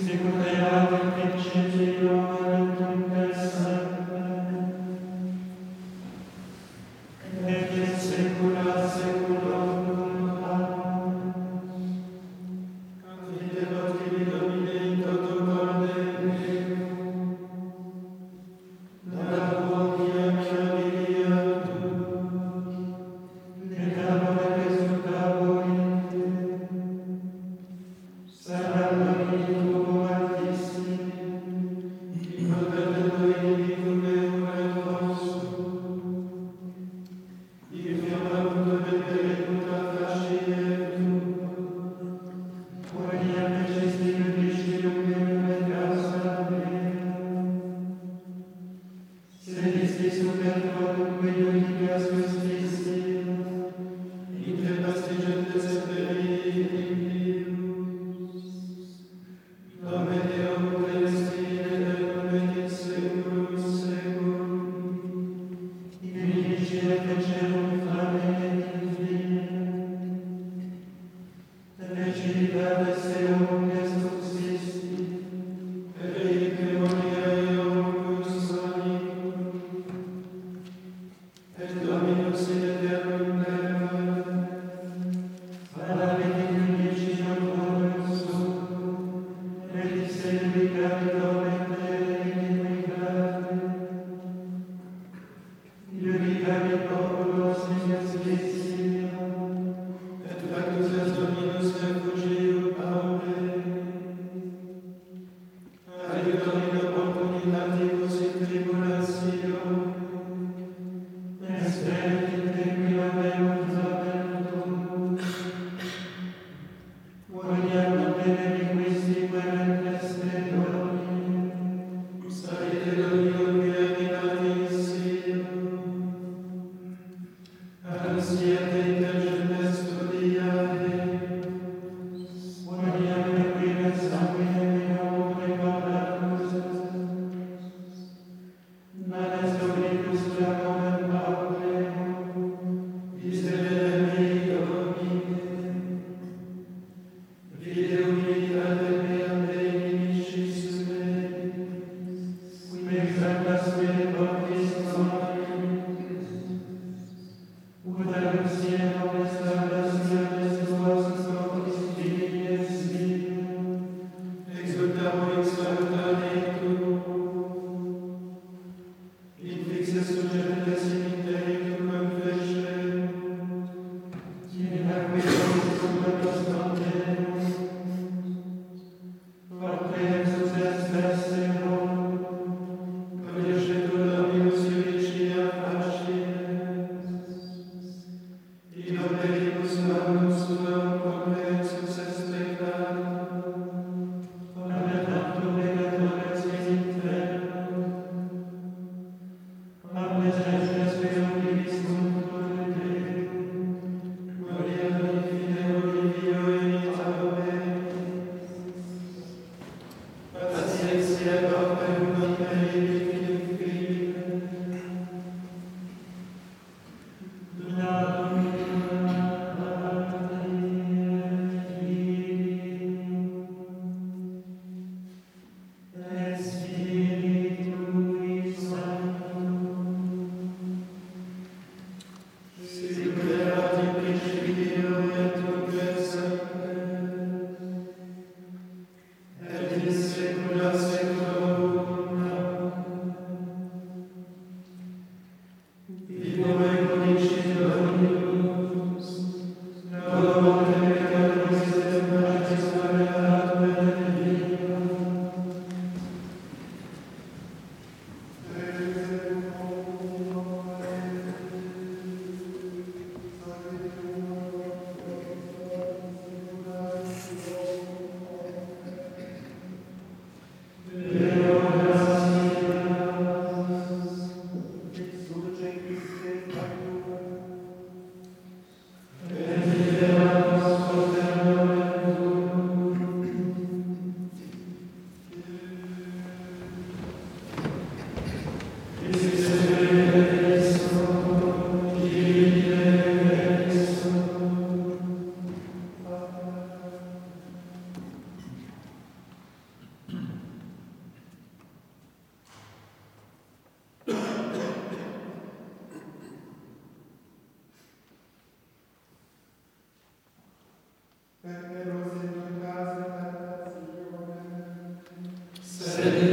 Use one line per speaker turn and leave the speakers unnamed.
Secundea, et Sinners.